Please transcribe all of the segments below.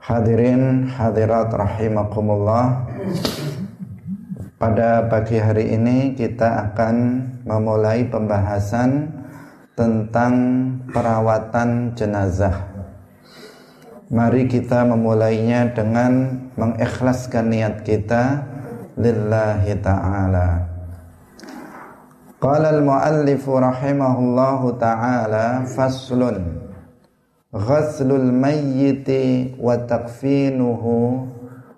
Hadirin hadirat rahimakumullah. Pada pagi hari ini kita akan memulai pembahasan tentang perawatan jenazah. Mari kita memulainya dengan mengikhlaskan niat kita lillahi ta'ala. Qala al-muallif rahimahullahu ta'ala faslun ghaslul mayyiti wa takfinuhu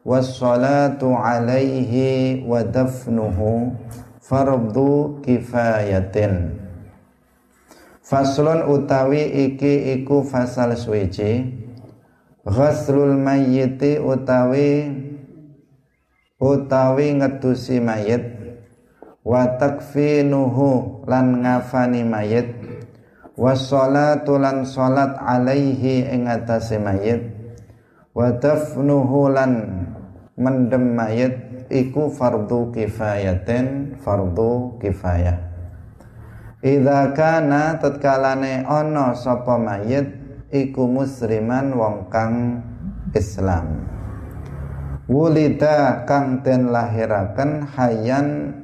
wassalatu alaihi wa dafnuhu fardu kifayatin. Faslun utawi iki iku fasal suci Ghaslul mayyiti utawi utawi ngedusi mayit. Wa takfinuhu lan ngafani mayit wassalatu lan salat alaihi ing atase mayit. Wa dafnuhu lan mendem mayit iku fardu kifayatin fardu kifayah. Idza kana tatkalane ana sapa mayit iku musliman wong kang Islam. Wulida kang den lahiraken hayan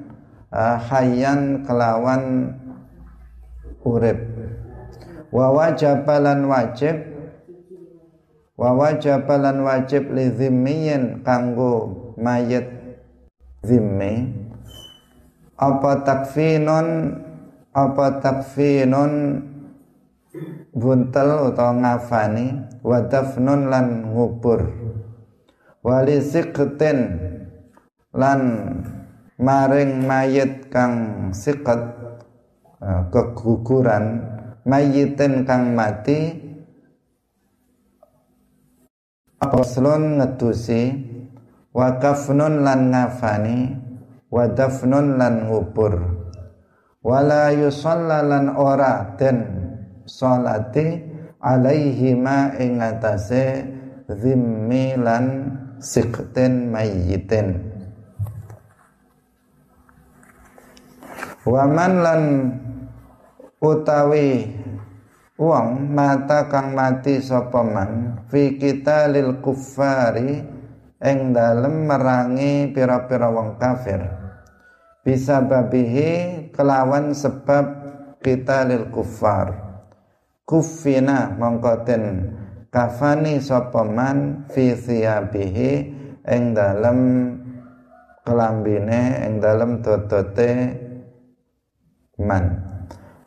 uh, hayan kelawan urip wa wajabalan wajib. Wa wajabalan wajib li zimmiyin kanggo mayit zimmi apa takfinun apa takfinun buntel utawa ngafani. Wa dafnun lan ngubur. Wali siktin lan maring mayit kang sikat uh, keguguran mayitin kang mati aslun ngedusi wa kafnun lan ngafani wa dafnun lan ngubur. Wala yusalla lan ora den salati alaihi ma ing atase zimmi lan sikten mayyitin. Waman lan utawi wong mata kang mati sapa man fi kita lil kuffari ing dalem merangi pira-pira wong kafir. Bisa babihi kelawan sebab kita lil kuffar kufina mongkoten kafani sapa man fi thiyabihi ing dalem kelambine ing dalem totote man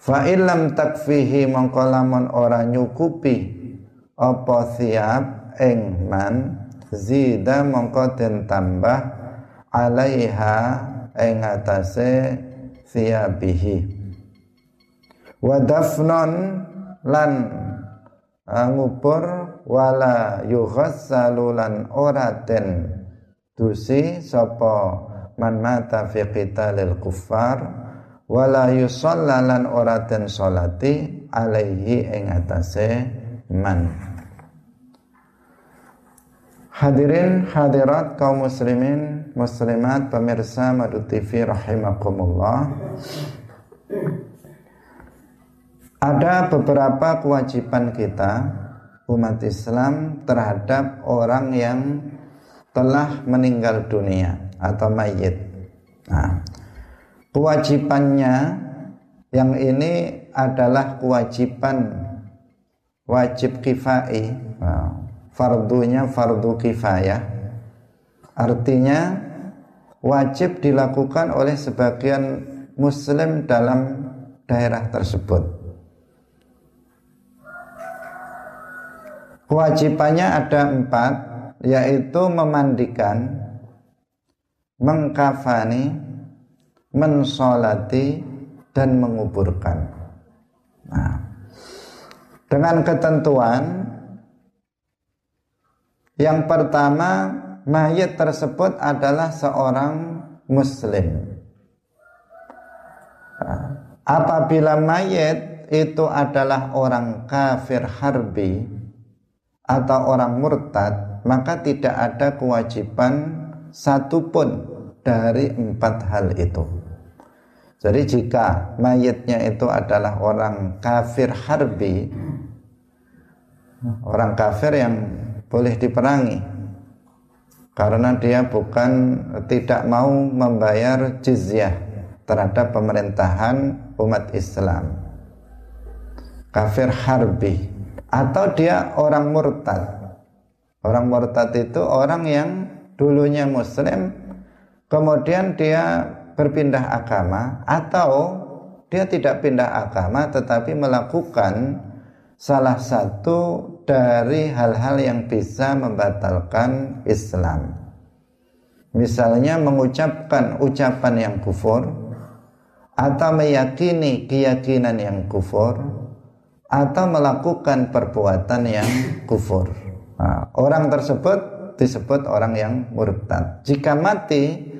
Fa illam takfihi mongko lamun ora nyukupi apa siap ing man zida mongko den tambah alaiha ing atase siabihi. Wa dafnon lan ngubur wala yughassalu lan ora den dusi sapa man mata fi qitalil kuffar wala yusalla lan ora den salati alaihi ing atase man Hadirin hadirat kaum muslimin muslimat pemirsa Madu TV rahimakumullah Ada beberapa kewajiban kita umat Islam terhadap orang yang telah meninggal dunia atau mayit. Nah, kewajibannya yang ini adalah kewajiban wajib kifai. Fardunya fardu kifayah. Artinya wajib dilakukan oleh sebagian muslim dalam daerah tersebut. Kewajibannya ada empat yaitu memandikan mengkafani mensolati dan menguburkan. Nah, dengan ketentuan yang pertama mayat tersebut adalah seorang muslim. Nah, apabila mayat itu adalah orang kafir harbi atau orang murtad, maka tidak ada kewajiban satupun dari empat hal itu. Jadi jika mayatnya itu adalah orang kafir harbi, orang kafir yang boleh diperangi karena dia bukan tidak mau membayar jizyah terhadap pemerintahan umat Islam. Kafir harbi. Atau dia orang murtad. Orang murtad itu orang yang dulunya muslim kemudian dia berpindah agama atau dia tidak pindah agama tetapi melakukan salah satu dari hal-hal yang bisa membatalkan Islam. Misalnya mengucapkan ucapan yang kufur atau meyakini keyakinan yang kufur atau melakukan perbuatan yang kufur. Nah, orang tersebut disebut orang yang murtad. Jika mati,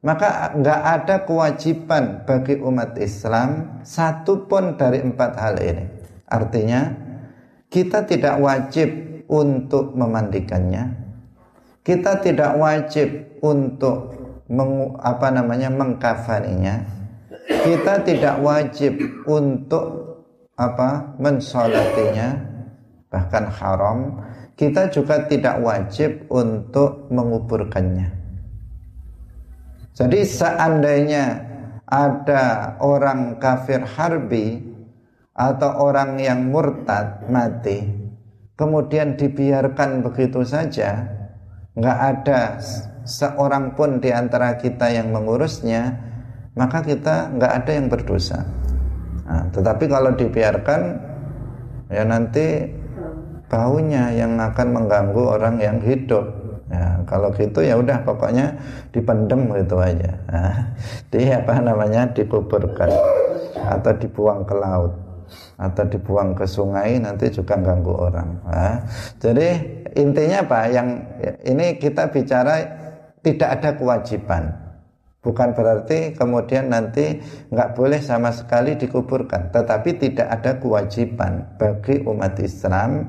maka nggak ada kewajiban bagi umat Islam satu pun dari empat hal ini. Artinya, kita tidak wajib untuk memandikannya. Kita tidak wajib untuk meng, apa namanya mengkafaninya. Kita tidak wajib untuk apa mensolatinya, bahkan haram kita juga tidak wajib untuk menguburkannya. Jadi seandainya ada orang kafir harbi atau orang yang murtad mati, kemudian dibiarkan begitu saja, nggak ada seorang pun di antara kita yang mengurusnya, maka kita nggak ada yang berdosa. Nah, tetapi kalau dibiarkan, ya nanti baunya yang akan mengganggu orang yang hidup. Ya, kalau gitu ya udah pokoknya dipendem gitu aja. Nah, di apa namanya dikuburkan atau dibuang ke laut atau dibuang ke sungai nanti juga ganggu orang. Nah, jadi intinya apa? Yang ini kita bicara tidak ada kewajiban. Bukan berarti kemudian nanti nggak boleh sama sekali dikuburkan, tetapi tidak ada kewajiban bagi umat Islam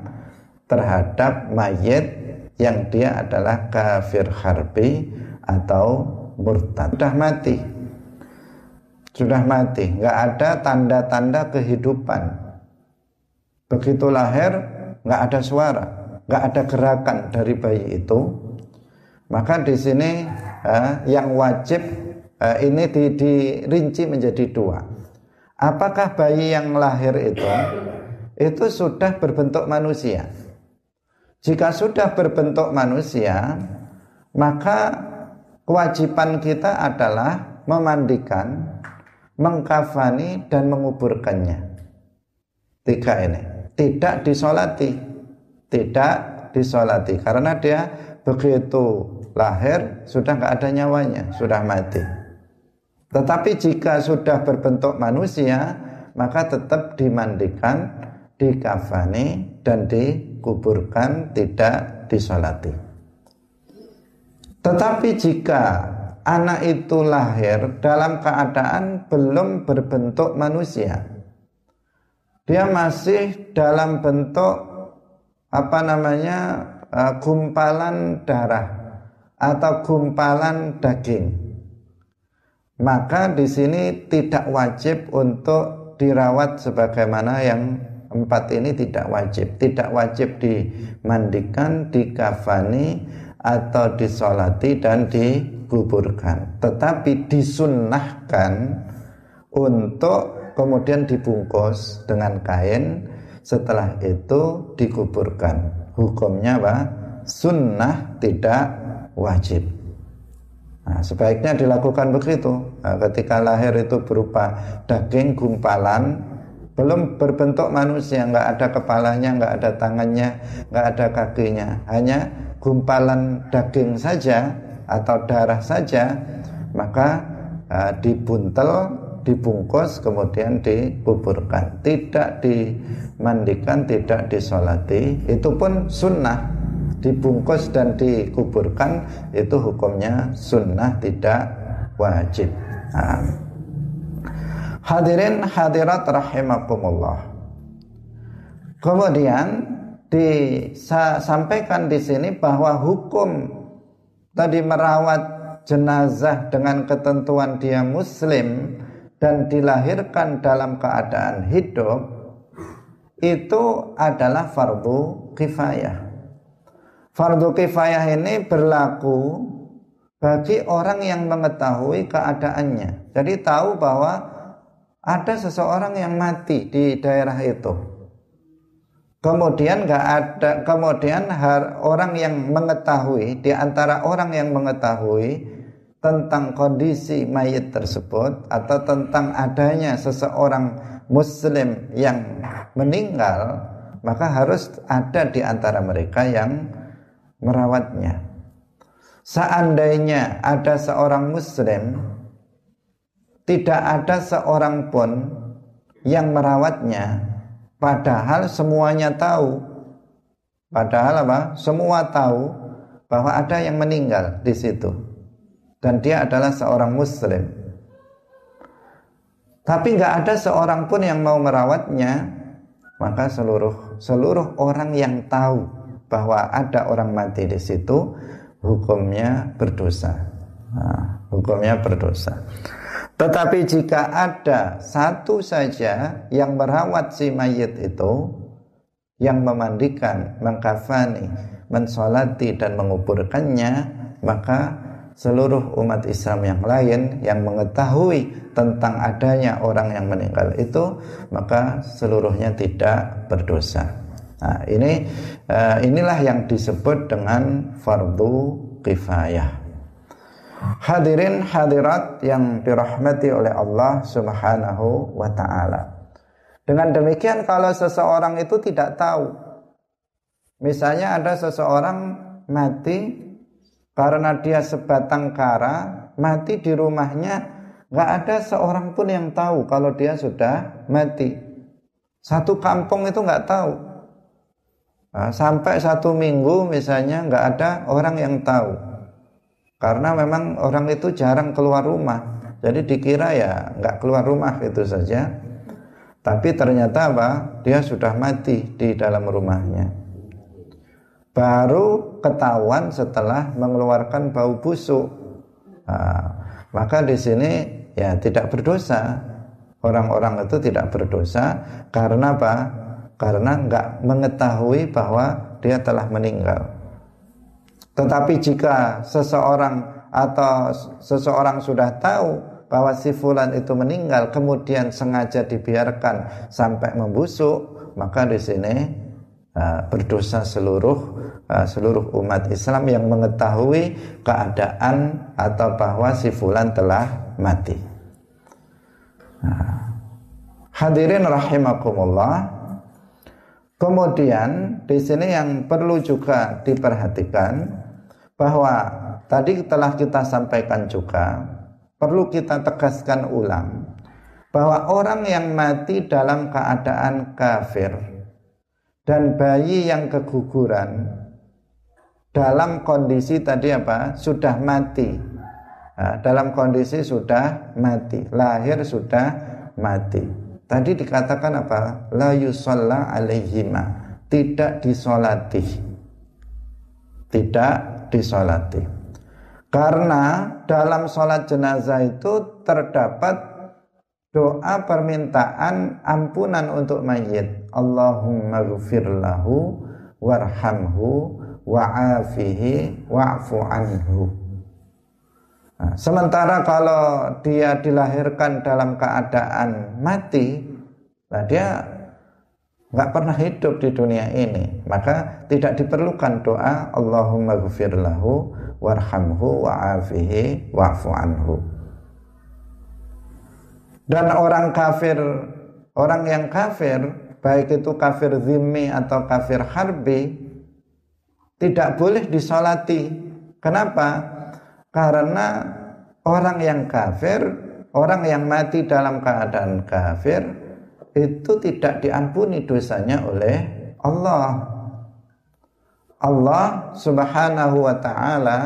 terhadap mayit yang dia adalah kafir harbi atau murtad. Sudah mati. Sudah mati. Nggak ada tanda-tanda kehidupan. Begitu lahir nggak ada suara. Nggak ada gerakan dari bayi itu. Maka di sini eh, yang wajib eh, ini di, dirinci menjadi dua. Apakah bayi yang lahir itu itu sudah berbentuk manusia jika sudah berbentuk manusia, maka kewajiban kita adalah memandikan, mengkafani dan menguburkannya. Tiga ini. Tidak disolati. Tidak disolati. Karena dia begitu lahir sudah nggak ada nyawanya, sudah mati. Tetapi jika sudah berbentuk manusia, maka tetap dimandikan, dikafani dan di dikuburkan, tidak disolati. Tetapi jika anak itu lahir dalam keadaan belum berbentuk manusia, dia masih dalam bentuk apa namanya uh, gumpalan darah atau gumpalan daging. Maka di sini tidak wajib untuk dirawat sebagaimana yang Empat ini tidak wajib, tidak wajib dimandikan, dikafani atau disolati dan dikuburkan. Tetapi disunnahkan untuk kemudian dibungkus dengan kain, setelah itu dikuburkan. Hukumnya apa? Sunnah tidak wajib. Nah, sebaiknya dilakukan begitu. Nah, ketika lahir itu berupa daging gumpalan belum berbentuk manusia nggak ada kepalanya nggak ada tangannya nggak ada kakinya. Hanya gumpalan daging saja atau darah saja maka uh, dibuntel dibungkus kemudian dikuburkan. Tidak dimandikan tidak disolati. Itu pun sunnah. Dibungkus dan dikuburkan itu hukumnya sunnah tidak wajib. Nah. Hadirin hadirat rahimakumullah. Kemudian disampaikan di sini bahwa hukum tadi merawat jenazah dengan ketentuan dia muslim dan dilahirkan dalam keadaan hidup itu adalah fardu kifayah. Fardu kifayah ini berlaku bagi orang yang mengetahui keadaannya. Jadi tahu bahwa ada seseorang yang mati di daerah itu. Kemudian nggak ada, kemudian orang yang mengetahui di antara orang yang mengetahui tentang kondisi mayat tersebut atau tentang adanya seseorang muslim yang meninggal, maka harus ada di antara mereka yang merawatnya. Seandainya ada seorang muslim tidak ada seorang pun yang merawatnya. Padahal semuanya tahu. Padahal apa? Semua tahu bahwa ada yang meninggal di situ. Dan dia adalah seorang muslim. Tapi nggak ada seorang pun yang mau merawatnya. Maka seluruh seluruh orang yang tahu bahwa ada orang mati di situ hukumnya berdosa. Nah, hukumnya berdosa tetapi jika ada satu saja yang merawat si mayit itu yang memandikan, mengkafani, mensolati dan menguburkannya maka seluruh umat Islam yang lain yang mengetahui tentang adanya orang yang meninggal itu maka seluruhnya tidak berdosa. Nah, ini uh, inilah yang disebut dengan fardu kifayah. Hadirin hadirat yang dirahmati oleh Allah Subhanahu wa taala. Dengan demikian kalau seseorang itu tidak tahu Misalnya ada seseorang mati karena dia sebatang kara mati di rumahnya nggak ada seorang pun yang tahu kalau dia sudah mati. Satu kampung itu nggak tahu. Nah, sampai satu minggu misalnya nggak ada orang yang tahu karena memang orang itu jarang keluar rumah jadi dikira ya nggak keluar rumah itu saja tapi ternyata apa dia sudah mati di dalam rumahnya baru ketahuan setelah mengeluarkan bau busuk. Nah, maka di sini ya tidak berdosa. Orang-orang itu tidak berdosa karena apa? Karena nggak mengetahui bahwa dia telah meninggal. Tetapi jika seseorang atau seseorang sudah tahu bahwa si fulan itu meninggal kemudian sengaja dibiarkan sampai membusuk, maka di sini uh, berdosa seluruh Uh, seluruh umat Islam yang mengetahui keadaan atau bahwa si fulan telah mati. Nah, hadirin rahimakumullah. Kemudian di sini yang perlu juga diperhatikan bahwa tadi telah kita sampaikan juga perlu kita tegaskan ulang bahwa orang yang mati dalam keadaan kafir dan bayi yang keguguran dalam kondisi tadi apa? Sudah mati. Nah, dalam kondisi sudah mati lahir sudah mati. Tadi dikatakan apa? La yusalla alaihima. Tidak disolati. Tidak disolati karena dalam sholat jenazah itu terdapat doa permintaan ampunan untuk mayit Allahumma lahu warhamhu wa'afihi wa'fu anhu. Nah, sementara kalau dia dilahirkan dalam keadaan mati, nah dia nggak pernah hidup di dunia ini, maka tidak diperlukan doa Allahumma gfir lahu warhamhu wa'afihi wa'fu anhu. Dan orang kafir, orang yang kafir, baik itu kafir zimmi atau kafir harbi, tidak boleh disolati. Kenapa? Karena orang yang kafir, orang yang mati dalam keadaan kafir itu tidak diampuni dosanya oleh Allah. Allah Subhanahu wa taala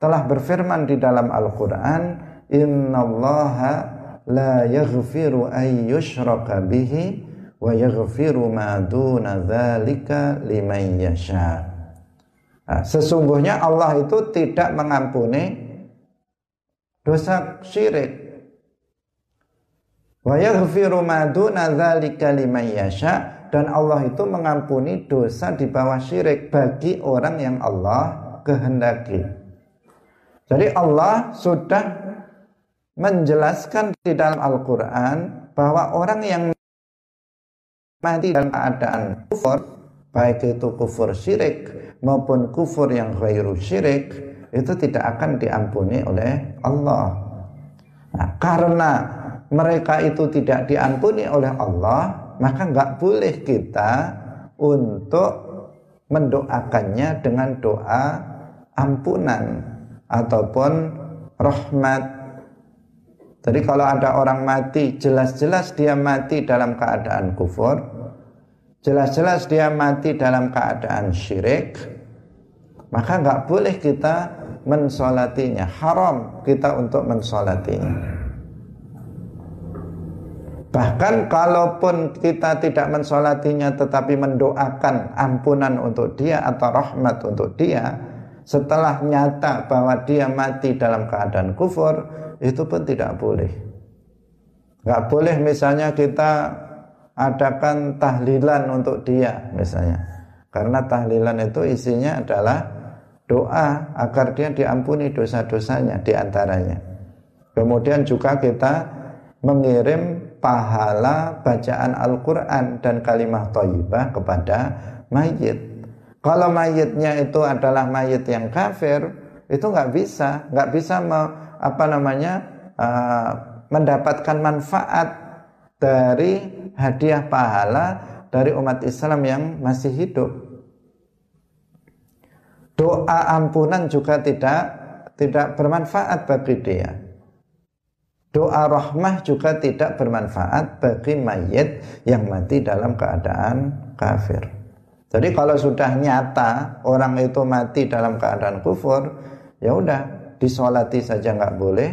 telah berfirman di dalam Al-Qur'an, "Innallaha la yaghfiru ay yushraka bihi wa yaghfiru ma duna dzalika liman yasha'." Nah, sesungguhnya Allah itu tidak mengampuni dosa syirik. Wa yaghfiru ma duna dzalika liman yasha dan Allah itu mengampuni dosa di bawah syirik bagi orang yang Allah kehendaki. Jadi Allah sudah menjelaskan di dalam Al-Quran bahwa orang yang mati dalam keadaan kufur, baik itu kufur syirik maupun kufur yang ghairu syirik, itu tidak akan diampuni oleh Allah. Nah, karena mereka itu tidak diampuni oleh Allah, maka nggak boleh kita untuk mendoakannya dengan doa ampunan ataupun rahmat. Jadi kalau ada orang mati, jelas-jelas dia mati dalam keadaan kufur, jelas-jelas dia mati dalam keadaan syirik, maka nggak boleh kita mensolatinya, haram kita untuk mensolatinya. Bahkan kalaupun kita tidak mensolatinya tetapi mendoakan ampunan untuk dia atau rahmat untuk dia setelah nyata bahwa dia mati dalam keadaan kufur itu pun tidak boleh. Gak boleh misalnya kita adakan tahlilan untuk dia misalnya. Karena tahlilan itu isinya adalah doa agar dia diampuni dosa-dosanya di antaranya. Kemudian juga kita mengirim pahala bacaan Al-Quran dan kalimat thayyibah kepada mayit. Kalau mayitnya itu adalah mayit yang kafir, itu nggak bisa, nggak bisa me, apa namanya uh, mendapatkan manfaat dari hadiah pahala dari umat Islam yang masih hidup. Doa ampunan juga tidak tidak bermanfaat bagi dia doa rahmah juga tidak bermanfaat bagi mayit yang mati dalam keadaan kafir. Jadi kalau sudah nyata orang itu mati dalam keadaan kufur, ya udah disolati saja nggak boleh,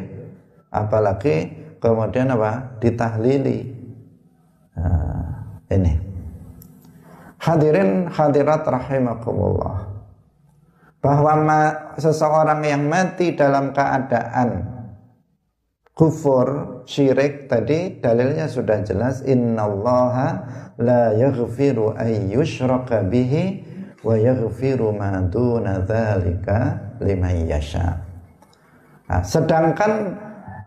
apalagi kemudian apa ditahlili. Nah, ini hadirin hadirat rahimakumullah bahwa seseorang yang mati dalam keadaan kufur syirik tadi dalilnya sudah jelas innallaha la yaghfiru ay yushraka bihi wa yaghfiru ma duna dzalika liman yasha. Nah, sedangkan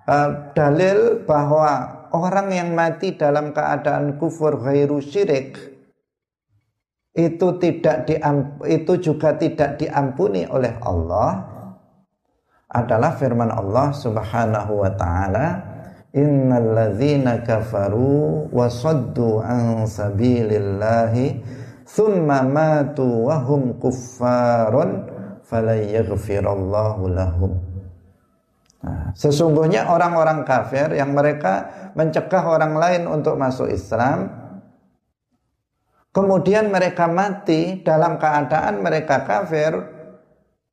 uh, dalil bahwa orang yang mati dalam keadaan kufur ghairu syirik itu tidak diamp, itu juga tidak diampuni oleh Allah adalah firman Allah Subhanahu wa taala innal ladzina kafaru wa saddu an sabilillahi thumma matu wa hum kuffarun falan yaghfirallahu lahum. Nah, sesungguhnya orang-orang kafir yang mereka mencegah orang lain untuk masuk Islam kemudian mereka mati dalam keadaan mereka kafir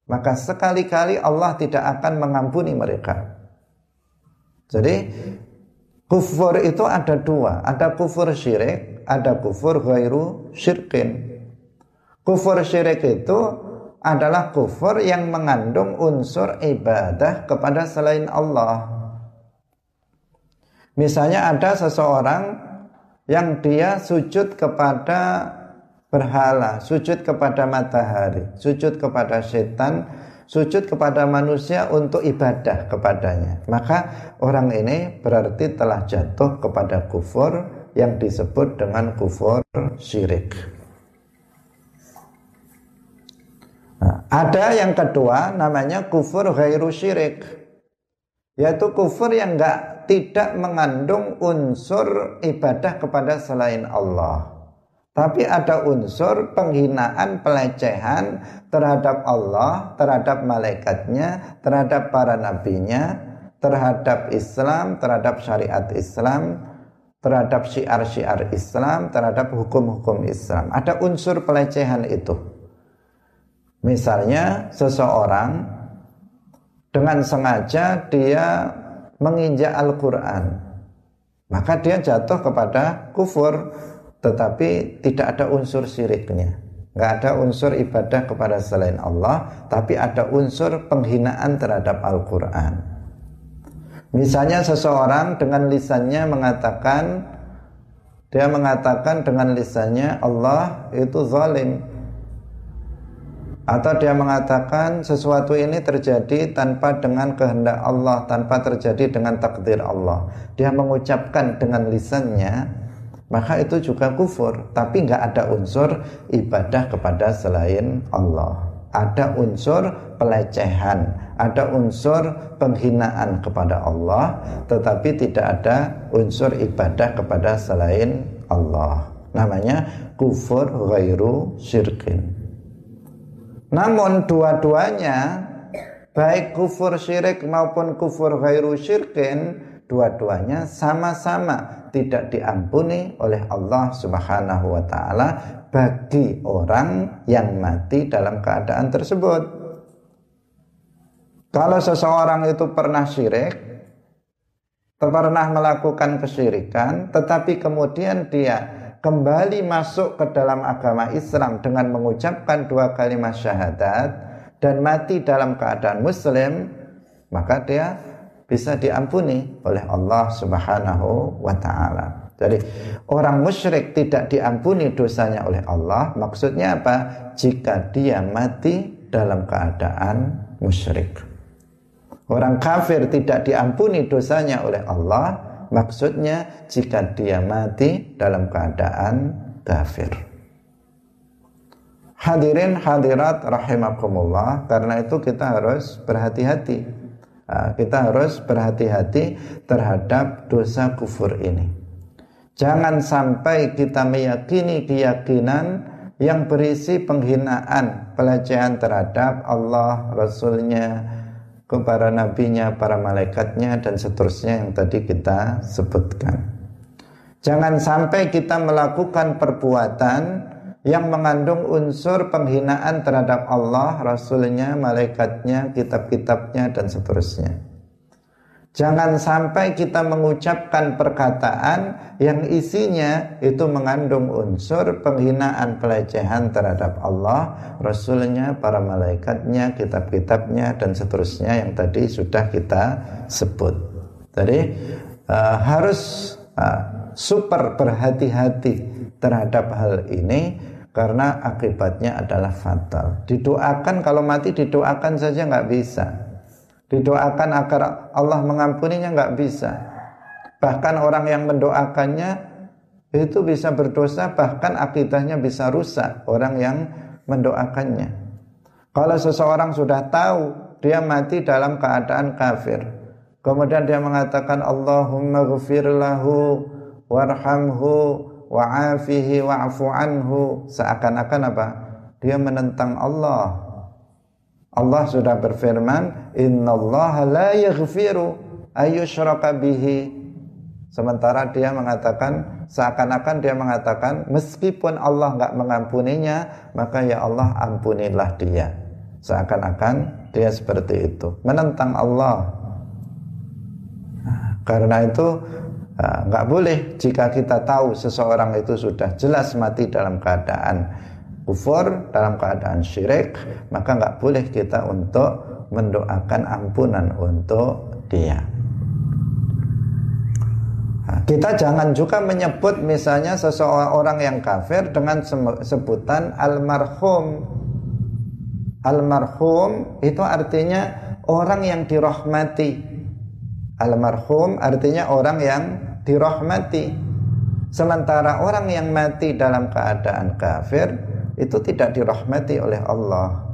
maka sekali-kali Allah tidak akan mengampuni mereka. Jadi kufur itu ada dua, ada kufur syirik, ada kufur ghairu syirkin. Kufur syirik itu adalah kufur yang mengandung unsur ibadah kepada selain Allah. Misalnya ada seseorang yang dia sujud kepada berhala, sujud kepada matahari, sujud kepada setan, sujud kepada manusia untuk ibadah kepadanya. Maka orang ini berarti telah jatuh kepada kufur yang disebut dengan kufur syirik. Nah, ada yang kedua namanya kufur ghairu syirik yaitu kufur yang enggak tidak mengandung unsur ibadah kepada selain Allah. Tapi ada unsur penghinaan, pelecehan terhadap Allah, terhadap malaikatnya, terhadap para nabinya, terhadap Islam, terhadap syariat Islam, terhadap syiar-syiar Islam, terhadap hukum-hukum Islam. Ada unsur pelecehan itu. Misalnya seseorang dengan sengaja dia menginjak Al-Quran. Maka dia jatuh kepada kufur tetapi tidak ada unsur syiriknya. Nggak ada unsur ibadah kepada selain Allah tapi ada unsur penghinaan terhadap Al-Quran. Misalnya seseorang dengan lisannya mengatakan dia mengatakan dengan lisannya Allah itu zalim. Atau dia mengatakan sesuatu ini terjadi tanpa dengan kehendak Allah tanpa terjadi dengan takdir Allah. Dia mengucapkan dengan lisannya maka itu juga kufur tapi nggak ada unsur ibadah kepada selain Allah ada unsur pelecehan, ada unsur penghinaan kepada Allah, tetapi tidak ada unsur ibadah kepada selain Allah. Namanya kufur ghairu syirkin. Namun dua-duanya baik kufur syirik maupun kufur ghairu syirkin dua-duanya sama-sama tidak diampuni oleh Allah Subhanahu wa taala bagi orang yang mati dalam keadaan tersebut. Kalau seseorang itu pernah syirik, pernah melakukan kesyirikan, tetapi kemudian dia kembali masuk ke dalam agama Islam dengan mengucapkan dua kalimat syahadat dan mati dalam keadaan muslim, maka dia bisa diampuni oleh Allah Subhanahu wa taala. Jadi orang musyrik tidak diampuni dosanya oleh Allah. Maksudnya apa? Jika dia mati dalam keadaan musyrik. Orang kafir tidak diampuni dosanya oleh Allah. Maksudnya jika dia mati dalam keadaan kafir. Hadirin hadirat rahimakumullah Karena itu kita harus berhati-hati Kita harus berhati-hati terhadap dosa kufur ini Jangan sampai kita meyakini keyakinan yang berisi penghinaan, pelecehan terhadap Allah, Rasulnya, kepada nabinya, para malaikatnya, dan seterusnya yang tadi kita sebutkan. Jangan sampai kita melakukan perbuatan yang mengandung unsur penghinaan terhadap Allah, Rasulnya, malaikatnya, kitab-kitabnya, dan seterusnya. Jangan sampai kita mengucapkan perkataan yang isinya itu mengandung unsur penghinaan pelecehan terhadap Allah, Rasulnya, para malaikatnya, kitab-kitabnya, dan seterusnya yang tadi sudah kita sebut. Jadi uh, harus uh, super berhati-hati terhadap hal ini karena akibatnya adalah fatal. Didoakan kalau mati didoakan saja nggak bisa didoakan agar Allah mengampuninya nggak bisa. Bahkan orang yang mendoakannya itu bisa berdosa bahkan akidahnya bisa rusak orang yang mendoakannya. Kalau seseorang sudah tahu dia mati dalam keadaan kafir. Kemudian dia mengatakan Allahumma ghafir lahu warhamhu wa'afihi wa'fu anhu seakan-akan apa? Dia menentang Allah Allah sudah berfirman, "Innallaha la yaghfiru ayyushraka bihi." Sementara dia mengatakan seakan-akan dia mengatakan meskipun Allah nggak mengampuninya, maka ya Allah ampunilah dia. Seakan-akan dia seperti itu, menentang Allah. Karena itu nggak boleh jika kita tahu seseorang itu sudah jelas mati dalam keadaan kufur dalam keadaan syirik maka nggak boleh kita untuk mendoakan ampunan untuk dia. Nah, kita jangan juga menyebut misalnya seseorang yang kafir dengan sebutan almarhum. Almarhum itu artinya orang yang dirahmati. Almarhum artinya orang yang dirahmati sementara orang yang mati dalam keadaan kafir itu tidak dirahmati oleh Allah.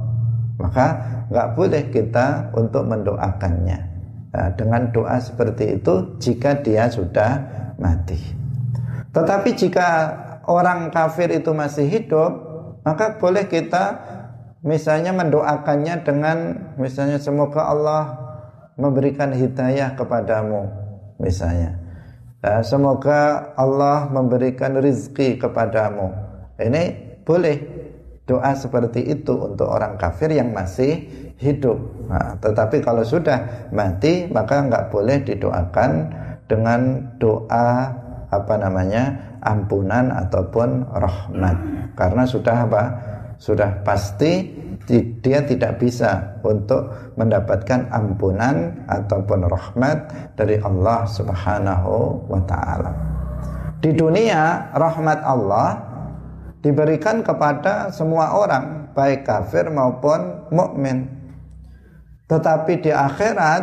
Maka nggak boleh kita untuk mendoakannya. Nah, dengan doa seperti itu jika dia sudah mati. Tetapi jika orang kafir itu masih hidup maka boleh kita misalnya mendoakannya dengan misalnya semoga Allah memberikan hidayah kepadamu misalnya nah, semoga Allah memberikan rizki kepadamu. Ini boleh doa seperti itu untuk orang kafir yang masih hidup. Nah, tetapi kalau sudah mati maka nggak boleh didoakan dengan doa apa namanya ampunan ataupun rahmat. Karena sudah apa? Sudah pasti dia tidak bisa untuk mendapatkan ampunan ataupun rahmat dari Allah Subhanahu wa taala. Di dunia rahmat Allah diberikan kepada semua orang, baik kafir maupun mukmin. Tetapi di akhirat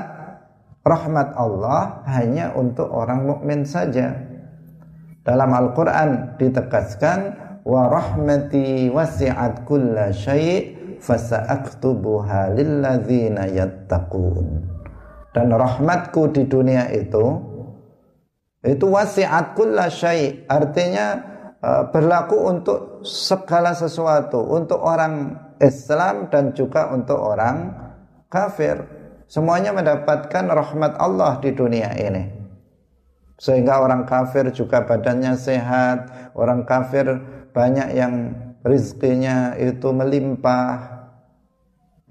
rahmat Allah hanya untuk orang mukmin saja. Dalam Al-Qur'an ditegaskan wa rahmati wasi'at kulla syai' fasa'aktubuha lilladzina yattaqun. Dan rahmatku di dunia itu itu wasi'at kulla syai' artinya uh, berlaku untuk segala sesuatu. Untuk orang Islam dan juga untuk orang kafir. Semuanya mendapatkan rahmat Allah di dunia ini. Sehingga orang kafir juga badannya sehat. Orang kafir banyak yang rizkinya itu melimpah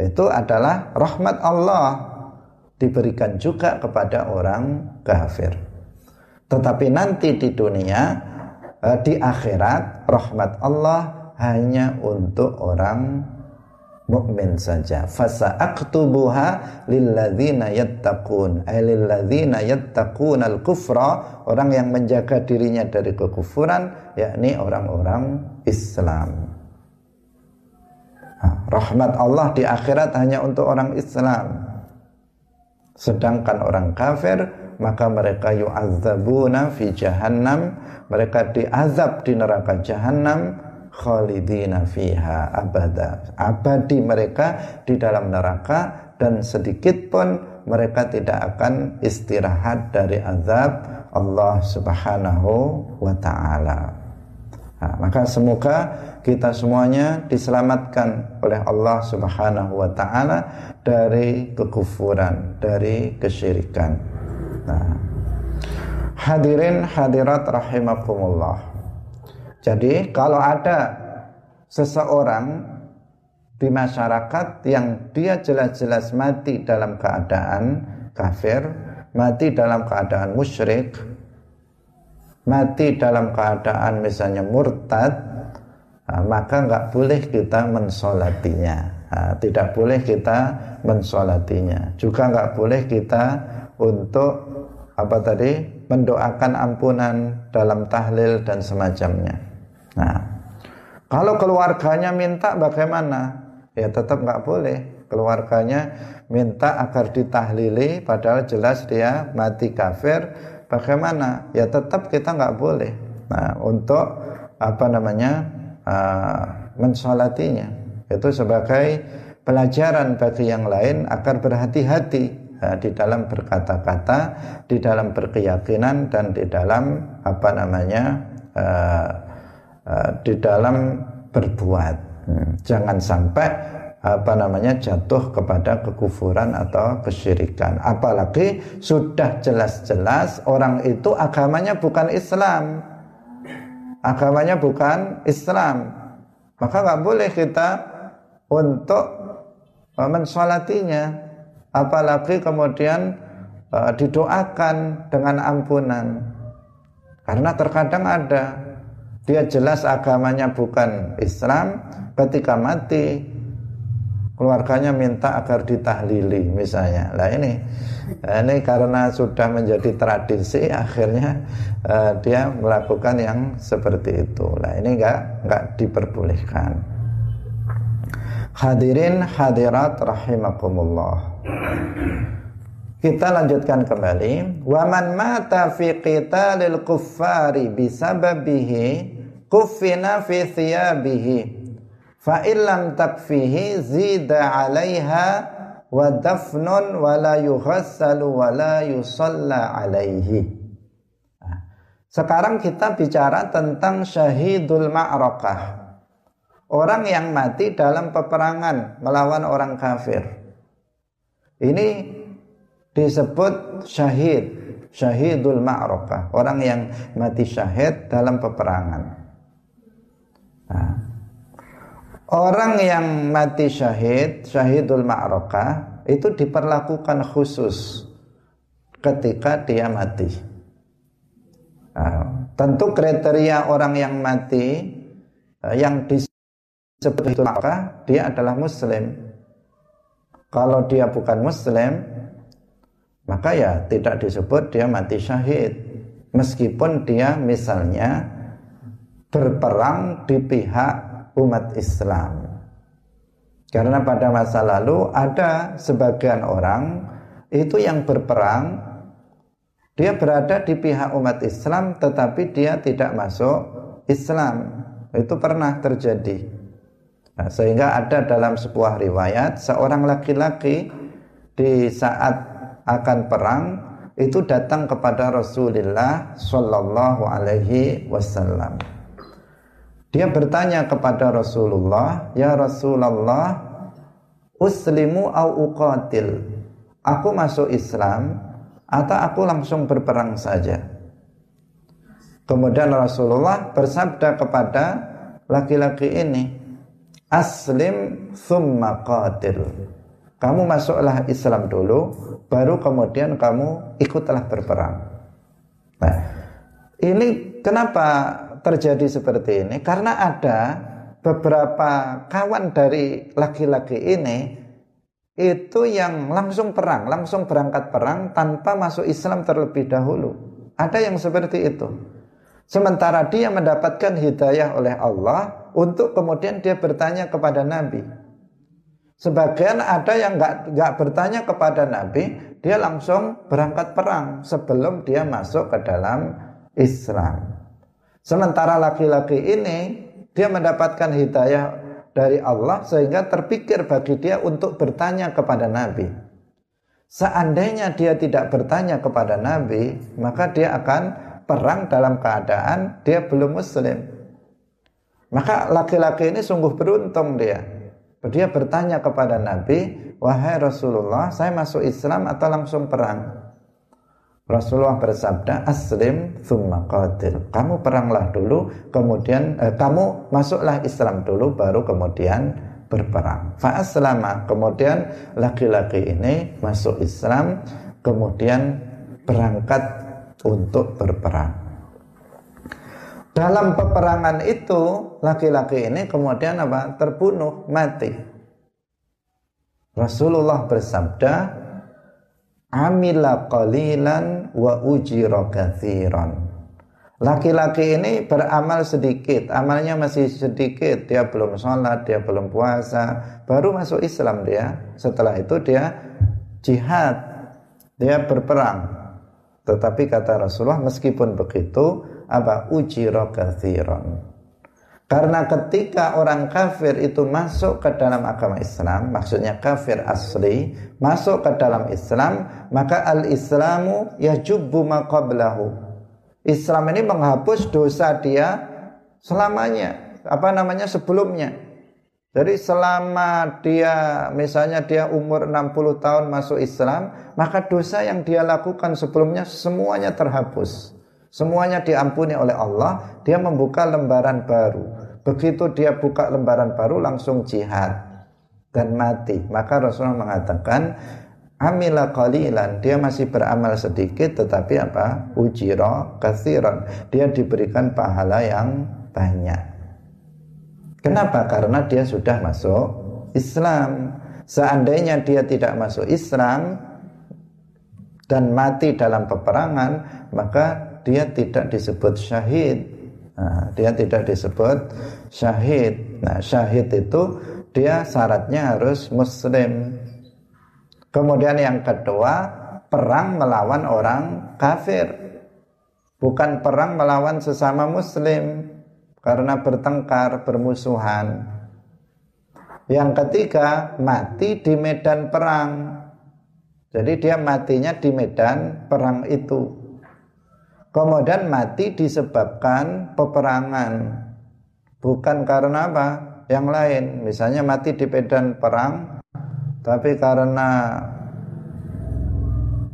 itu adalah rahmat Allah diberikan juga kepada orang kafir tetapi nanti di dunia eh, di akhirat rahmat Allah hanya untuk orang mukmin saja. Fasa aktubuha lilladzina yattaqun. Ay lilladzina yattaqun al-kufra, orang yang menjaga dirinya dari kekufuran, yakni orang-orang Islam. Rahmat Allah di akhirat hanya untuk orang Islam. Sedangkan orang kafir maka mereka yu'adzabuna fi jahannam mereka diazab di neraka jahannam khalidina fiha abada abadi mereka di dalam neraka dan sedikit pun mereka tidak akan istirahat dari azab Allah Subhanahu wa taala. Nah, maka semoga kita semuanya diselamatkan oleh Allah Subhanahu wa taala dari kekufuran, dari kesyirikan. Nah, hadirin hadirat rahimakumullah. Jadi kalau ada seseorang di masyarakat yang dia jelas-jelas mati dalam keadaan kafir, mati dalam keadaan musyrik, mati dalam keadaan misalnya murtad, maka nggak boleh kita mensolatinya. Nah, tidak boleh kita mensolatinya. Juga nggak boleh kita untuk apa tadi mendoakan ampunan dalam tahlil dan semacamnya. Nah, kalau keluarganya minta bagaimana? Ya tetap nggak boleh. Keluarganya minta agar ditahlili, padahal jelas dia mati kafir. Bagaimana? Ya tetap kita nggak boleh. Nah, untuk apa namanya uh, mensolatinya itu sebagai pelajaran bagi yang lain agar berhati-hati Eh, di dalam berkata-kata, di dalam berkeyakinan dan di dalam apa namanya uh, uh, di dalam berbuat. Hmm. Jangan sampai apa namanya jatuh kepada kekufuran atau kesyirikan. Apalagi sudah jelas-jelas orang itu agamanya bukan Islam. Agamanya bukan Islam. Maka nggak boleh kita untuk mensolatinya apalagi kemudian uh, didoakan dengan ampunan karena terkadang ada dia jelas agamanya bukan Islam ketika mati keluarganya minta agar ditahlili misalnya. Lah ini ini karena sudah menjadi tradisi akhirnya uh, dia melakukan yang seperti itu. Lah ini enggak enggak diperbolehkan. Hadirin hadirat rahimakumullah. Kita lanjutkan kembali. Waman mata fi qitalil kuffari bisababihi kuffina fi thiyabihi fa illam takfihi zida 'alaiha wa dafnun wa la yughassalu wa la yusalla alaihi. Sekarang kita bicara tentang syahidul ma'rakah. Orang yang mati dalam peperangan melawan orang kafir. Ini disebut syahid, syahidul ma'rakah, orang yang mati syahid dalam peperangan. Nah, orang yang mati syahid, syahidul ma'rakah itu diperlakukan khusus ketika dia mati. Nah, tentu kriteria orang yang mati eh, yang disebut maka dia adalah muslim kalau dia bukan muslim, maka ya tidak disebut dia mati syahid. meskipun dia misalnya berperang di pihak umat Islam. Karena pada masa lalu ada sebagian orang itu yang berperang dia berada di pihak umat Islam tetapi dia tidak masuk Islam. Itu pernah terjadi. Nah, sehingga ada dalam sebuah riwayat seorang laki-laki di saat akan perang itu datang kepada Rasulullah Shallallahu Alaihi Wasallam. Dia bertanya kepada Rasulullah, "Ya Rasulullah, uslimu au uqatil?" Aku masuk Islam atau aku langsung berperang saja? Kemudian Rasulullah bersabda kepada laki-laki ini, "Aslim thumma qatil." Kamu masuklah Islam dulu, baru kemudian kamu ikutlah berperang. Nah, ini kenapa terjadi seperti ini? Karena ada beberapa kawan dari laki-laki ini itu yang langsung perang, langsung berangkat perang tanpa masuk Islam terlebih dahulu. Ada yang seperti itu. Sementara dia mendapatkan hidayah oleh Allah untuk kemudian dia bertanya kepada Nabi. Sebagian ada yang nggak nggak bertanya kepada Nabi, dia langsung berangkat perang sebelum dia masuk ke dalam Islam. Sementara laki-laki ini dia mendapatkan hidayah dari Allah sehingga terpikir bagi dia untuk bertanya kepada Nabi. Seandainya dia tidak bertanya kepada Nabi, maka dia akan perang dalam keadaan dia belum muslim. Maka laki-laki ini sungguh beruntung dia. Dia bertanya kepada Nabi, "Wahai Rasulullah, saya masuk Islam atau langsung perang?" Rasulullah bersabda aslim thumma qatil. Kamu peranglah dulu kemudian eh, kamu masuklah Islam dulu baru kemudian berperang. Fa aslama kemudian laki-laki ini masuk Islam kemudian berangkat untuk berperang. Dalam peperangan itu laki-laki ini kemudian apa? terbunuh mati. Rasulullah bersabda, amila qalilan wa ujira katsiran. Laki-laki ini beramal sedikit, amalnya masih sedikit, dia belum sholat, dia belum puasa, baru masuk Islam dia. Setelah itu dia jihad, dia berperang. Tetapi kata Rasulullah meskipun begitu, apa ujira katsiran karena ketika orang kafir itu masuk ke dalam agama Islam, maksudnya kafir asli, masuk ke dalam Islam, maka al-Islamu yajubbu maqablahu. Islam ini menghapus dosa dia selamanya, apa namanya sebelumnya. Jadi selama dia misalnya dia umur 60 tahun masuk Islam, maka dosa yang dia lakukan sebelumnya semuanya terhapus. Semuanya diampuni oleh Allah, dia membuka lembaran baru. Begitu dia buka lembaran baru langsung jihad dan mati. Maka Rasulullah mengatakan amila qalilan. Dia masih beramal sedikit tetapi apa? Ujira kathiran. Dia diberikan pahala yang banyak. Kenapa? Karena dia sudah masuk Islam. Seandainya dia tidak masuk Islam dan mati dalam peperangan maka dia tidak disebut syahid Nah, dia tidak disebut syahid. Nah, syahid itu dia syaratnya harus muslim. Kemudian yang kedua, perang melawan orang kafir. Bukan perang melawan sesama muslim karena bertengkar, bermusuhan. Yang ketiga, mati di medan perang. Jadi dia matinya di medan perang itu kemudian mati disebabkan peperangan. Bukan karena apa? Yang lain. Misalnya mati di medan perang tapi karena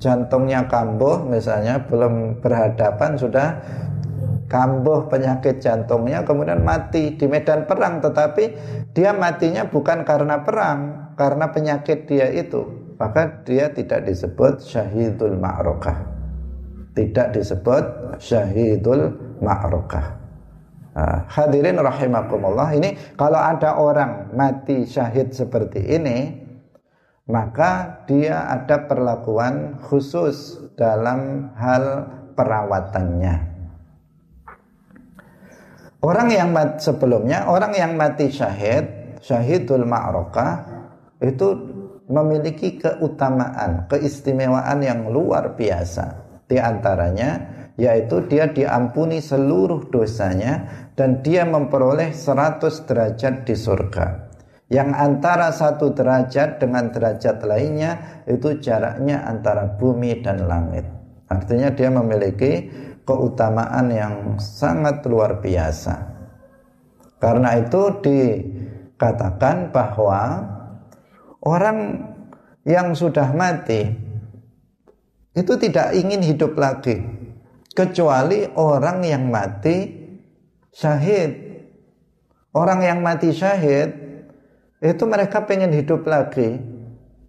jantungnya kambuh misalnya belum berhadapan sudah kambuh penyakit jantungnya kemudian mati di medan perang. Tetapi dia matinya bukan karena perang karena penyakit dia itu. Maka dia tidak disebut syahidul ma'rokah tidak disebut syahidul ma'rukah. Hadirin rahimakumullah ini kalau ada orang mati syahid seperti ini maka dia ada perlakuan khusus dalam hal perawatannya. Orang yang mati, sebelumnya orang yang mati syahid, syahidul ma'rokah itu memiliki keutamaan, keistimewaan yang luar biasa. Di antaranya yaitu dia diampuni seluruh dosanya dan dia memperoleh 100 derajat di surga. Yang antara satu derajat dengan derajat lainnya itu jaraknya antara bumi dan langit. Artinya dia memiliki keutamaan yang sangat luar biasa. Karena itu dikatakan bahwa orang yang sudah mati itu tidak ingin hidup lagi kecuali orang yang mati syahid. Orang yang mati syahid itu mereka pengen hidup lagi.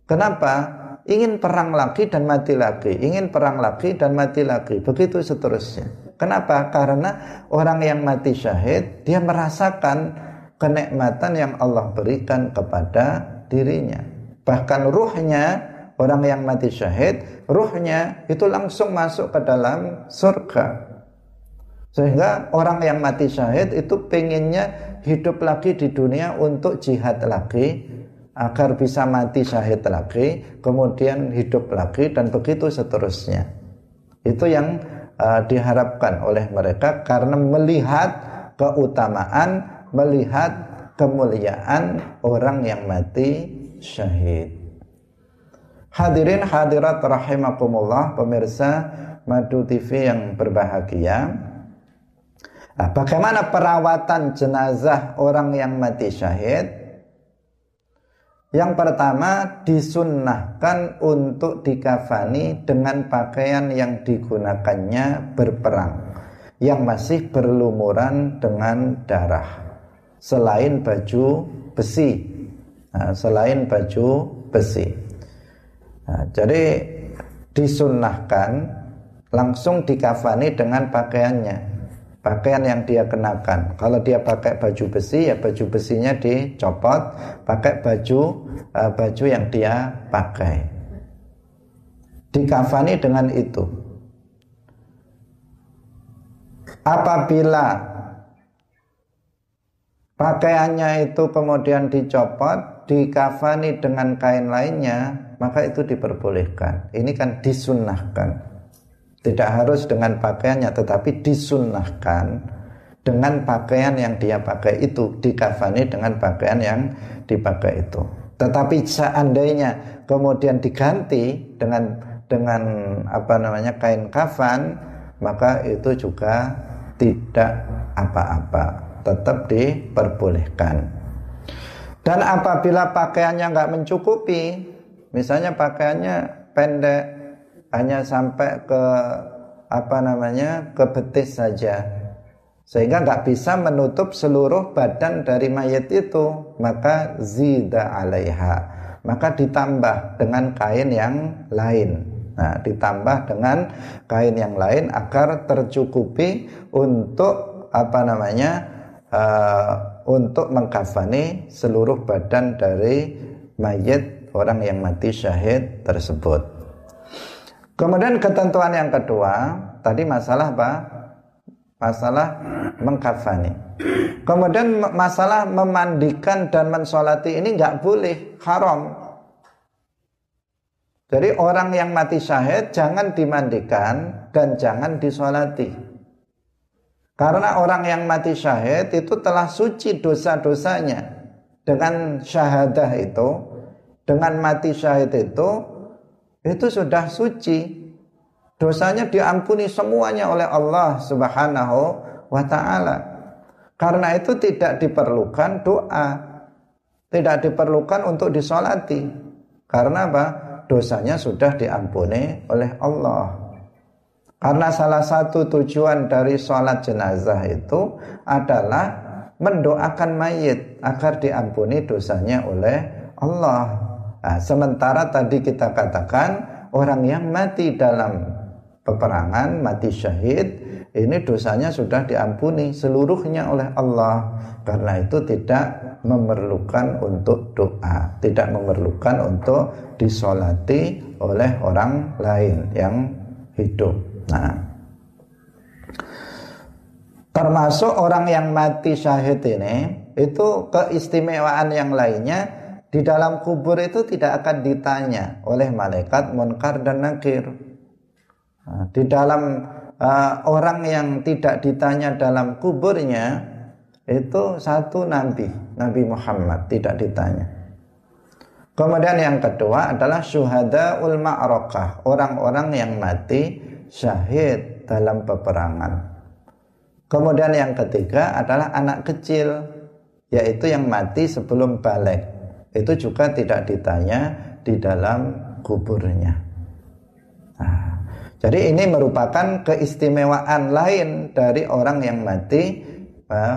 Kenapa? ingin perang lagi dan mati lagi, ingin perang lagi dan mati lagi, begitu seterusnya. Kenapa? Karena orang yang mati syahid dia merasakan kenikmatan yang Allah berikan kepada dirinya. Bahkan ruhnya orang yang mati syahid, ruhnya itu langsung masuk ke dalam surga. Sehingga orang yang mati syahid itu pengennya hidup lagi di dunia untuk jihad lagi, agar bisa mati syahid lagi, kemudian hidup lagi dan begitu seterusnya. Itu yang uh, diharapkan oleh mereka karena melihat keutamaan, melihat kemuliaan orang yang mati syahid. Hadirin hadirat rahimakumullah pemirsa Madu TV yang berbahagia. Nah, bagaimana perawatan jenazah orang yang mati syahid? Yang pertama disunnahkan untuk dikafani dengan pakaian yang digunakannya berperang yang masih berlumuran dengan darah selain baju besi nah, selain baju besi nah, jadi disunnahkan langsung dikafani dengan pakaiannya pakaian yang dia kenakan. Kalau dia pakai baju besi ya baju besinya dicopot, pakai baju uh, baju yang dia pakai. Dikafani dengan itu. Apabila pakaiannya itu kemudian dicopot, dikafani dengan kain lainnya, maka itu diperbolehkan. Ini kan disunnahkan. Tidak harus dengan pakaiannya tetapi disunnahkan dengan pakaian yang dia pakai itu dikafani dengan pakaian yang dipakai itu. Tetapi seandainya kemudian diganti dengan dengan apa namanya kain kafan maka itu juga tidak apa-apa tetap diperbolehkan dan apabila pakaiannya nggak mencukupi misalnya pakaiannya pendek hanya sampai ke apa namanya ke betis saja. Sehingga nggak bisa menutup seluruh badan dari mayat itu. Maka zida alaiha. Maka ditambah dengan kain yang lain. Nah ditambah dengan kain yang lain agar tercukupi untuk apa namanya uh, untuk mengkafani seluruh badan dari mayat orang yang mati syahid tersebut Kemudian ketentuan yang kedua, tadi masalah apa? Masalah mengkafani. Kemudian masalah memandikan dan mensolati ini nggak boleh, haram. Jadi orang yang mati syahid jangan dimandikan dan jangan disolati. Karena orang yang mati syahid itu telah suci dosa-dosanya dengan syahadah itu, dengan mati syahid itu itu sudah suci. Dosanya diampuni semuanya oleh Allah Subhanahu wa taala. Karena itu tidak diperlukan doa. Tidak diperlukan untuk disolati. Karena apa? Dosanya sudah diampuni oleh Allah. Karena salah satu tujuan dari sholat jenazah itu adalah mendoakan mayit agar diampuni dosanya oleh Allah. Nah, sementara tadi kita katakan orang yang mati dalam peperangan, mati syahid, ini dosanya sudah diampuni seluruhnya oleh Allah. Karena itu tidak memerlukan untuk doa, tidak memerlukan untuk disolati oleh orang lain yang hidup. Nah, Termasuk orang yang mati syahid ini itu keistimewaan yang lainnya di dalam kubur itu tidak akan ditanya oleh malaikat munkar dan nakir. Nah, di dalam uh, orang yang tidak ditanya dalam kuburnya itu satu nabi, Nabi Muhammad tidak ditanya. Kemudian yang kedua adalah syuhada ul ma'rokah, orang-orang yang mati syahid dalam peperangan. Kemudian yang ketiga adalah anak kecil, yaitu yang mati sebelum balik. Itu juga tidak ditanya di dalam kuburnya. Nah, jadi ini merupakan keistimewaan lain dari orang yang mati,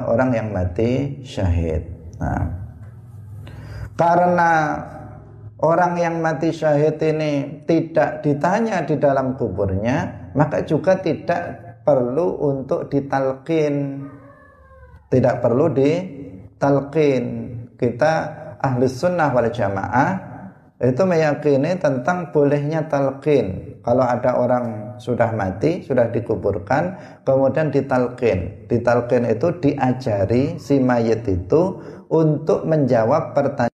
orang yang mati syahid. Nah, karena orang yang mati syahid ini tidak ditanya di dalam kuburnya, maka juga tidak perlu untuk ditalkin tidak perlu ditalkin kita ahli sunnah wal jamaah itu meyakini tentang bolehnya talqin. Kalau ada orang sudah mati sudah dikuburkan kemudian ditalkin ditalkin itu diajari si mayit itu untuk menjawab pertanyaan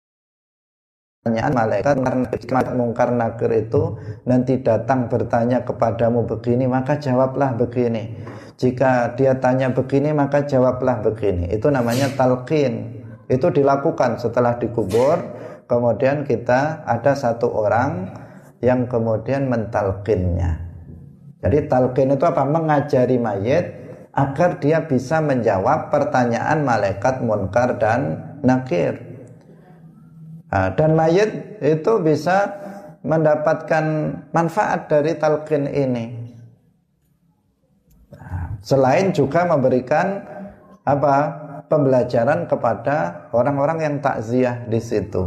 malaikat karena mungkar nakir itu nanti datang bertanya kepadamu begini maka jawablah begini. Jika dia tanya begini maka jawablah begini. Itu namanya talqin itu dilakukan setelah dikubur kemudian kita ada satu orang yang kemudian mentalkinnya jadi talqin itu apa mengajari mayit agar dia bisa menjawab pertanyaan malaikat munkar dan nakir Nah, dan mayit itu bisa mendapatkan manfaat dari talqin ini. Nah, selain juga memberikan apa? Pembelajaran kepada orang-orang yang takziah di situ.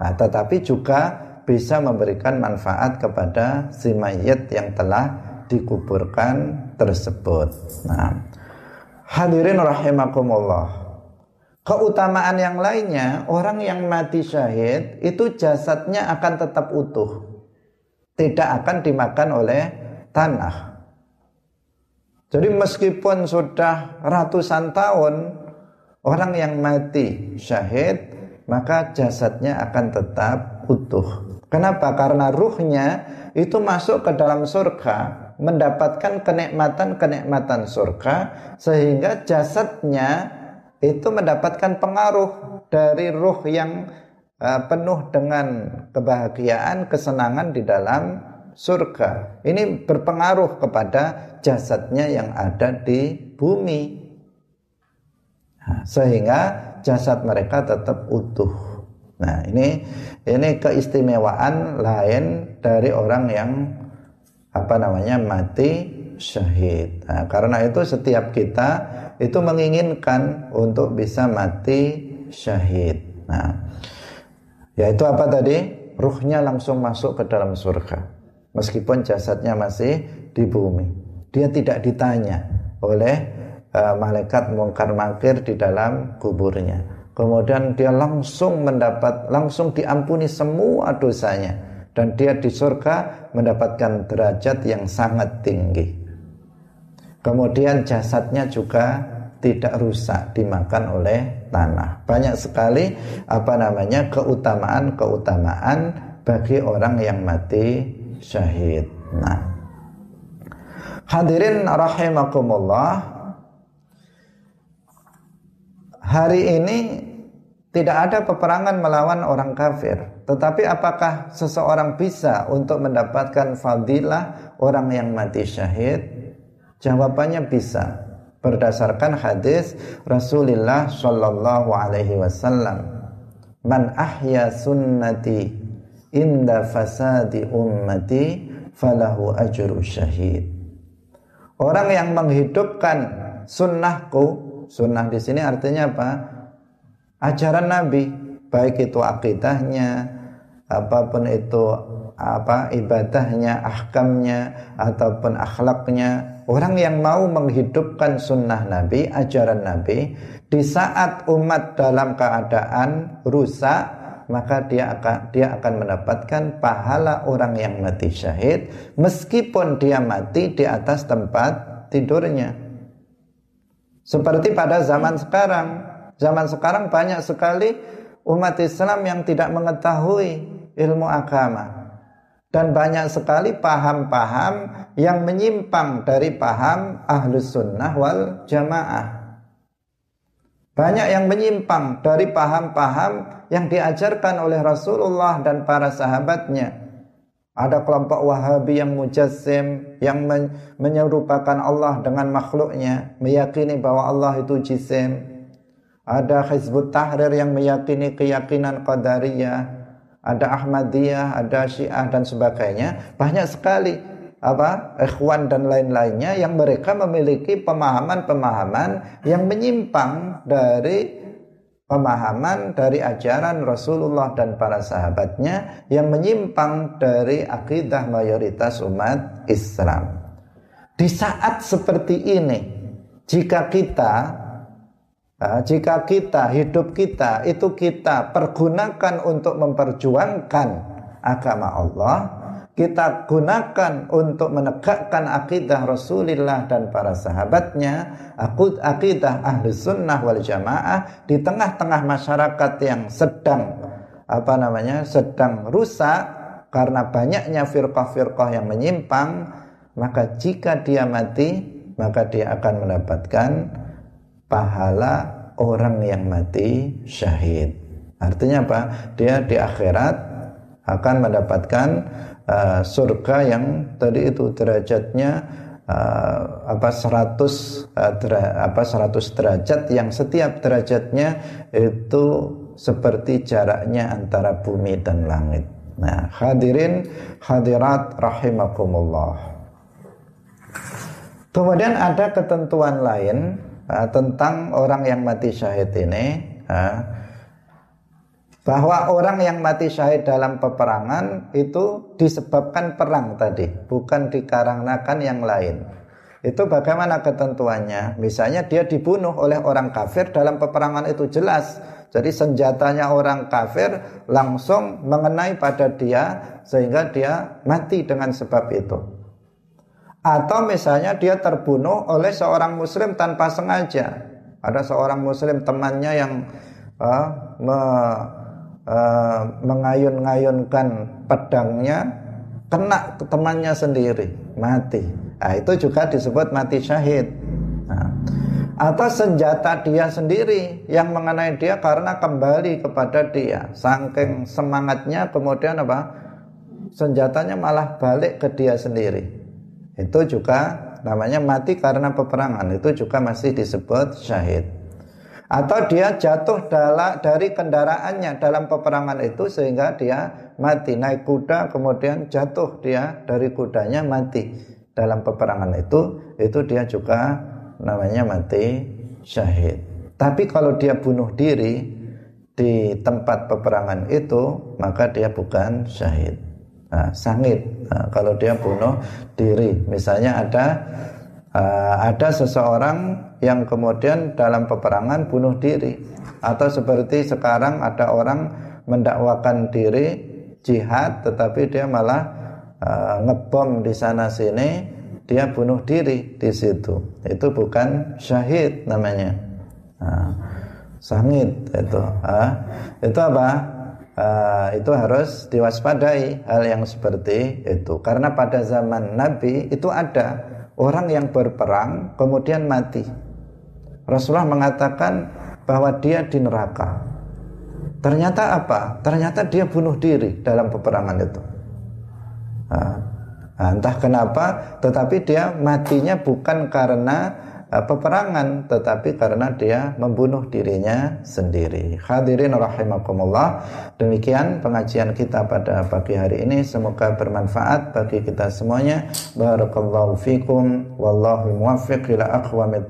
Nah, tetapi juga bisa memberikan manfaat kepada si mayit yang telah dikuburkan tersebut. Nah, hadirin rahimakumullah. Keutamaan yang lainnya, orang yang mati syahid itu jasadnya akan tetap utuh. Tidak akan dimakan oleh tanah. Jadi meskipun sudah ratusan tahun orang yang mati syahid, maka jasadnya akan tetap utuh. Kenapa? Karena ruhnya itu masuk ke dalam surga, mendapatkan kenikmatan-kenikmatan surga sehingga jasadnya itu mendapatkan pengaruh dari ruh yang uh, penuh dengan kebahagiaan, kesenangan di dalam surga. Ini berpengaruh kepada jasadnya yang ada di bumi. Sehingga jasad mereka tetap utuh. Nah, ini ini keistimewaan lain dari orang yang apa namanya mati syahid. Nah, karena itu setiap kita itu menginginkan untuk bisa mati syahid. Nah, yaitu apa tadi? Ruhnya langsung masuk ke dalam surga. Meskipun jasadnya masih di bumi. Dia tidak ditanya oleh uh, malaikat mungkar makir di dalam kuburnya. Kemudian dia langsung mendapat langsung diampuni semua dosanya dan dia di surga mendapatkan derajat yang sangat tinggi. Kemudian jasadnya juga tidak rusak dimakan oleh tanah. Banyak sekali apa namanya keutamaan-keutamaan bagi orang yang mati syahid. Nah, hadirin rahimakumullah. Hari ini tidak ada peperangan melawan orang kafir. Tetapi apakah seseorang bisa untuk mendapatkan fadilah orang yang mati syahid? Jawabannya bisa berdasarkan hadis Rasulullah Shallallahu Alaihi Wasallam. Man ahya sunnati inda fasadi ummati falahu ajru syahid. Orang yang menghidupkan sunnahku, sunnah di sini artinya apa? Ajaran Nabi, baik itu akidahnya, apa pun itu apa ibadahnya, ahkamnya ataupun akhlaknya, orang yang mau menghidupkan sunnah Nabi, ajaran Nabi, di saat umat dalam keadaan rusak, maka dia akan dia akan mendapatkan pahala orang yang mati syahid, meskipun dia mati di atas tempat tidurnya. Seperti pada zaman sekarang. Zaman sekarang banyak sekali umat Islam yang tidak mengetahui ilmu agama. Dan banyak sekali paham-paham yang menyimpang dari paham ahlus sunnah wal jamaah. Banyak yang menyimpang dari paham-paham yang diajarkan oleh Rasulullah dan para sahabatnya. Ada kelompok Wahabi yang mujassim, yang menyerupakan Allah dengan makhluknya, meyakini bahwa Allah itu jisim. Ada Hizbut Tahrir yang meyakini keyakinan Qadariyah. Ada Ahmadiyah, ada Syiah dan sebagainya. Banyak sekali apa ikhwan dan lain-lainnya yang mereka memiliki pemahaman-pemahaman yang menyimpang dari pemahaman dari ajaran Rasulullah dan para sahabatnya yang menyimpang dari akidah mayoritas umat Islam. Di saat seperti ini, jika kita jika kita hidup kita itu kita pergunakan untuk memperjuangkan agama Allah, kita gunakan untuk menegakkan akidah Rasulullah dan para sahabatnya, akidah ahli sunnah wal jamaah di tengah-tengah masyarakat yang sedang apa namanya sedang rusak karena banyaknya firqah-firqah yang menyimpang, maka jika dia mati, maka dia akan mendapatkan pahala orang yang mati syahid. Artinya apa? Dia di akhirat akan mendapatkan uh, surga yang tadi itu derajatnya uh, apa 100 uh, dera, apa 100 derajat yang setiap derajatnya itu seperti jaraknya antara bumi dan langit. Nah, hadirin hadirat rahimakumullah. Kemudian ada ketentuan lain uh, tentang orang yang mati syahid ini. Uh, bahwa orang yang mati syahid dalam peperangan itu disebabkan perang tadi, bukan dikarenakan yang lain. Itu bagaimana ketentuannya? Misalnya dia dibunuh oleh orang kafir dalam peperangan itu jelas. Jadi senjatanya orang kafir langsung mengenai pada dia sehingga dia mati dengan sebab itu. Atau misalnya dia terbunuh oleh seorang muslim tanpa sengaja. Ada seorang muslim temannya yang uh, me uh, mengayun-ngayunkan pedangnya kena temannya sendiri mati. Nah, itu juga disebut mati syahid. Nah, atau senjata dia sendiri yang mengenai dia karena kembali kepada dia. Saking semangatnya kemudian apa? Senjatanya malah balik ke dia sendiri. Itu juga namanya mati karena peperangan. Itu juga masih disebut syahid atau dia jatuh dari kendaraannya dalam peperangan itu sehingga dia mati. Naik kuda kemudian jatuh dia dari kudanya mati. Dalam peperangan itu itu dia juga namanya mati syahid. Tapi kalau dia bunuh diri di tempat peperangan itu maka dia bukan syahid. Nah, sangit. Nah, kalau dia bunuh diri. Misalnya ada uh, ada seseorang yang kemudian dalam peperangan bunuh diri. Atau seperti sekarang ada orang mendakwakan diri jihad tetapi dia malah uh, ngebom di sana sini dia bunuh diri di situ. Itu bukan syahid namanya. Nah, sangit itu uh, itu apa? Uh, itu harus diwaspadai hal yang seperti itu. Karena pada zaman Nabi itu ada orang yang berperang kemudian mati. Rasulullah mengatakan bahwa dia di neraka. Ternyata apa? Ternyata dia bunuh diri dalam peperangan itu. Nah, entah kenapa, tetapi dia matinya bukan karena Eh, peperangan tetapi karena dia membunuh dirinya sendiri. Hadirin rahimakumullah. Demikian pengajian kita pada pagi hari ini semoga bermanfaat bagi kita semuanya. Barakallahu fikum wallahu muwaffiq ila aqwamit.